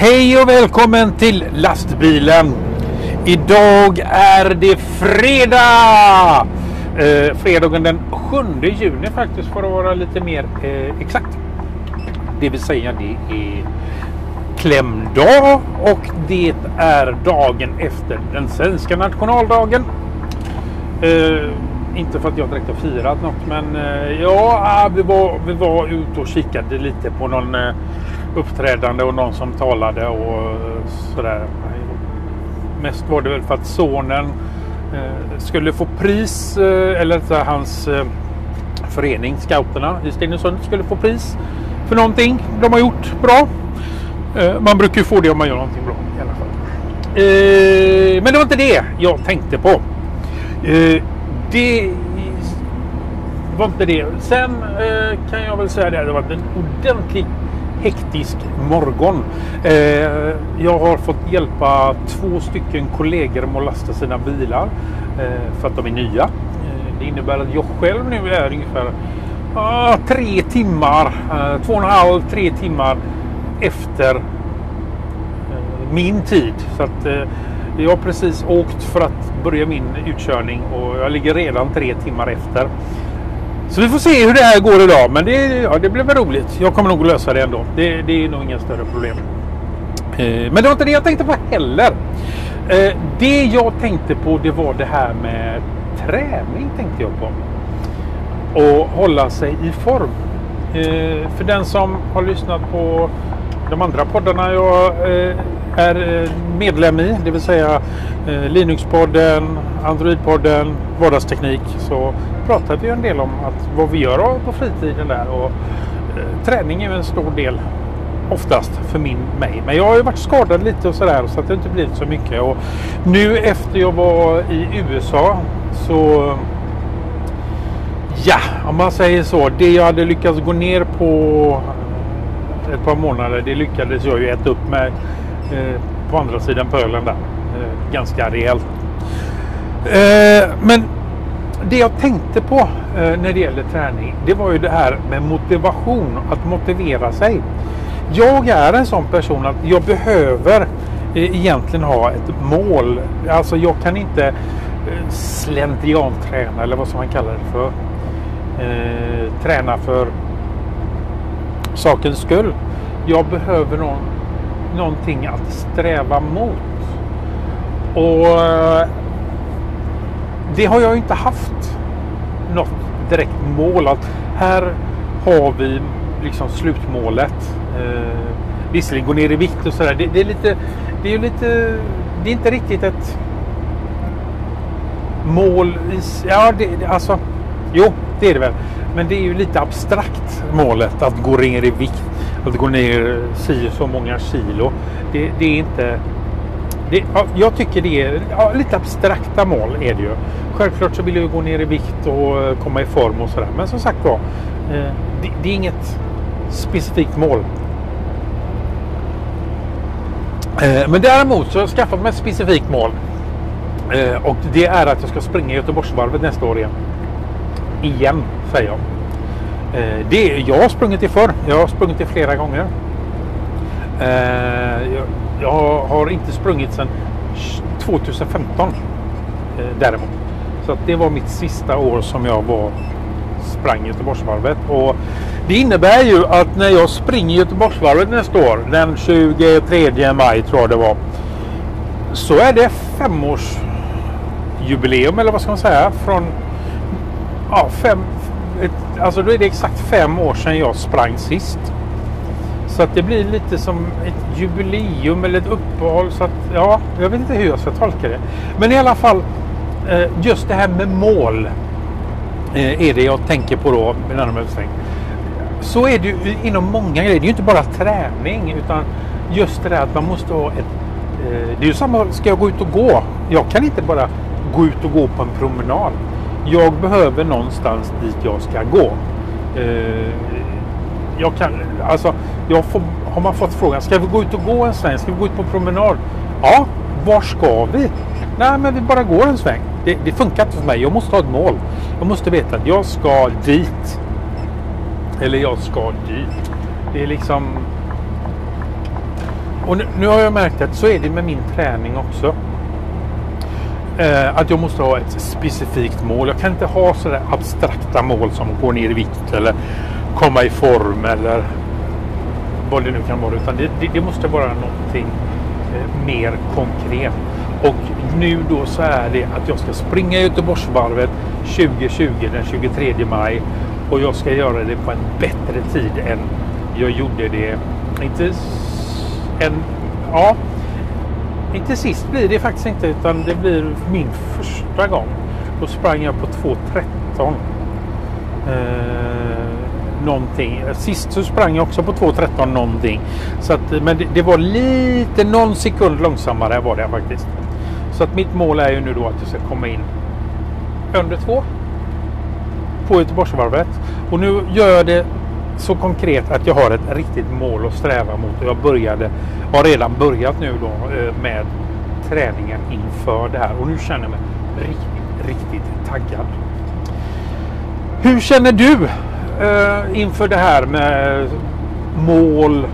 Hej och välkommen till lastbilen. Idag är det fredag! Eh, fredagen den 7 juni faktiskt för att vara lite mer eh, exakt. Det vill säga det är klämdag och det är dagen efter den svenska nationaldagen. Eh, inte för att jag direkt har firat något men eh, ja, ah, vi var, vi var ute och kikade lite på någon eh, uppträdande och någon som talade och eh, sådär. Mest var det väl för att sonen eh, skulle få pris, eh, eller så hans eh, förening, scouterna i Stenungsund, skulle få pris för någonting de har gjort bra. Eh, man brukar ju få det om man gör någonting bra i alla fall. Eh, men det var inte det jag tänkte på. Eh, det var inte det. Sen eh, kan jag väl säga det, det var en ordentlig hektisk morgon. Eh, jag har fått hjälpa två stycken kollegor med att lasta sina bilar eh, för att de är nya. Eh, det innebär att jag själv nu är ungefär ah, tre timmar, eh, två och en halv, tre timmar efter eh, min tid. Så att eh, jag har precis åkt för att börja min utkörning och jag ligger redan tre timmar efter. Så vi får se hur det här går idag. Men det, ja, det blir väl roligt. Jag kommer nog lösa det ändå. Det, det är nog inga större problem. Eh, men det var inte det jag tänkte på heller. Eh, det jag tänkte på det var det här med träning tänkte jag på. Och hålla sig i form. Eh, för den som har lyssnat på de andra poddarna jag eh, är eh, medlem i, det vill säga eh, Linuxpodden, Androidpodden, Vardagsteknik, så pratar vi en del om att vad vi gör på fritiden där och eh, träning är en stor del oftast för min, mig. Men jag har ju varit skadad lite och sådär så att det inte blivit så mycket. Och nu efter jag var i USA så Ja, om man säger så. Det jag hade lyckats gå ner på ett par månader, det lyckades jag ju äta upp med Eh, på andra sidan pölen där. Eh, ganska rejält. Eh, men det jag tänkte på när det gäller träning, det var ju det här med motivation, att motivera sig. Jag är en sån person att jag behöver egentligen ha ett mål. Alltså jag kan inte slentrianträna eller vad som man kallar det för. Eh, träna för sakens skull. Jag behöver någon, någonting att sträva mot. Och eh, det har jag inte haft något direkt mål. Att här har vi liksom slutmålet. Eh, visserligen gå ner i vikt och sådär. Det, det, är lite, det är lite, det är inte riktigt ett mål. I, ja, det, alltså, jo, det är det väl. Men det är ju lite abstrakt målet att gå ner i vikt. Att gå ner si så många kilo. Det, det är inte... Det, ja, jag tycker det är ja, lite abstrakta mål är det ju. Självklart så vill jag gå ner i vikt och eh, komma i form och sådär. Men som sagt var, eh, det, det är inget specifikt mål. Eh, men däremot så har jag skaffat mig ett specifikt mål. Eh, och det är att jag ska springa Göteborgsvarvet nästa år igen. Igen, säger jag. Eh, det, jag har sprungit det förr. Jag har sprungit det flera gånger. Eh, jag, jag har inte sprungit sedan 2015 eh, däremot. Så att det var mitt sista år som jag var sprang Göteborgsvarvet. Och det innebär ju att när jag springer Göteborgsvarvet nästa år, den 23 maj tror jag det var, så är det femårsjubileum eller vad ska man säga från ja, fem, ett, alltså då är det exakt fem år sedan jag sprang sist. Så att det blir lite som ett jubileum eller ett uppehåll. Så att, ja, jag vet inte hur jag ska tolka det. Men i alla fall, eh, just det här med mål eh, är det jag tänker på då. Så är det ju inom många grejer. Det är ju inte bara träning utan just det där att man måste ha ett... Eh, det är ju samma, ska jag gå ut och gå? Jag kan inte bara gå ut och gå på en promenad. Jag behöver någonstans dit jag ska gå. Eh, jag kan, alltså, jag får, har man fått frågan, ska vi gå ut och gå en sväng? Ska vi gå ut på promenad? Ja, var ska vi? Nej, men vi bara går en sväng. Det, det funkar inte för mig. Jag måste ha ett mål. Jag måste veta att jag ska dit. Eller jag ska dit. Det är liksom... och nu, nu, har jag märkt att så är det med min träning också. Eh, att jag måste ha ett specifikt mål. Jag kan inte ha sådär abstrakta mål som gå ner i vikt eller komma i form eller vad det nu kan vara. Utan det, det, det måste vara någonting eh, mer konkret. Och nu då så är det att jag ska springa Göteborgsvarvet 2020 den 23 maj. Och jag ska göra det på en bättre tid än jag gjorde det. Inte en... Ja. Inte sist blir det faktiskt inte utan det blir min första gång. Då sprang jag på 2.13. Eh, någonting. Sist så sprang jag också på 2.13 någonting. Så att, men det, det, var lite någon sekund långsammare var det faktiskt. Så att mitt mål är ju nu då att jag ska komma in under två på Göteborgsvarvet. Och nu gör jag det så konkret att jag har ett riktigt mål att sträva mot. Och jag började, har redan börjat nu då eh, med träningen inför det här. Och nu känner jag mig riktigt, riktigt taggad. Hur känner du eh, inför det här med mål,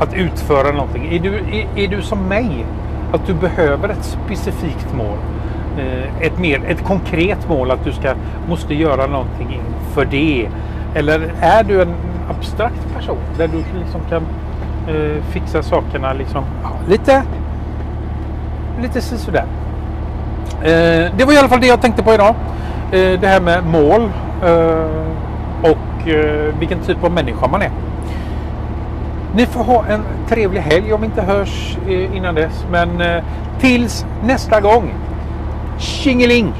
att utföra någonting? Är du, är, är du som mig? Att du behöver ett specifikt mål? Eh, ett, mer, ett konkret mål att du ska, måste göra någonting för det. Eller är du en abstrakt person där du liksom kan eh, fixa sakerna liksom, ja, lite, lite sådär. Eh, det var i alla fall det jag tänkte på idag. Eh, det här med mål eh, och eh, vilken typ av människa man är. Ni får ha en trevlig helg om vi inte hörs eh, innan dess. Men eh, tills nästa gång. Tjingeling!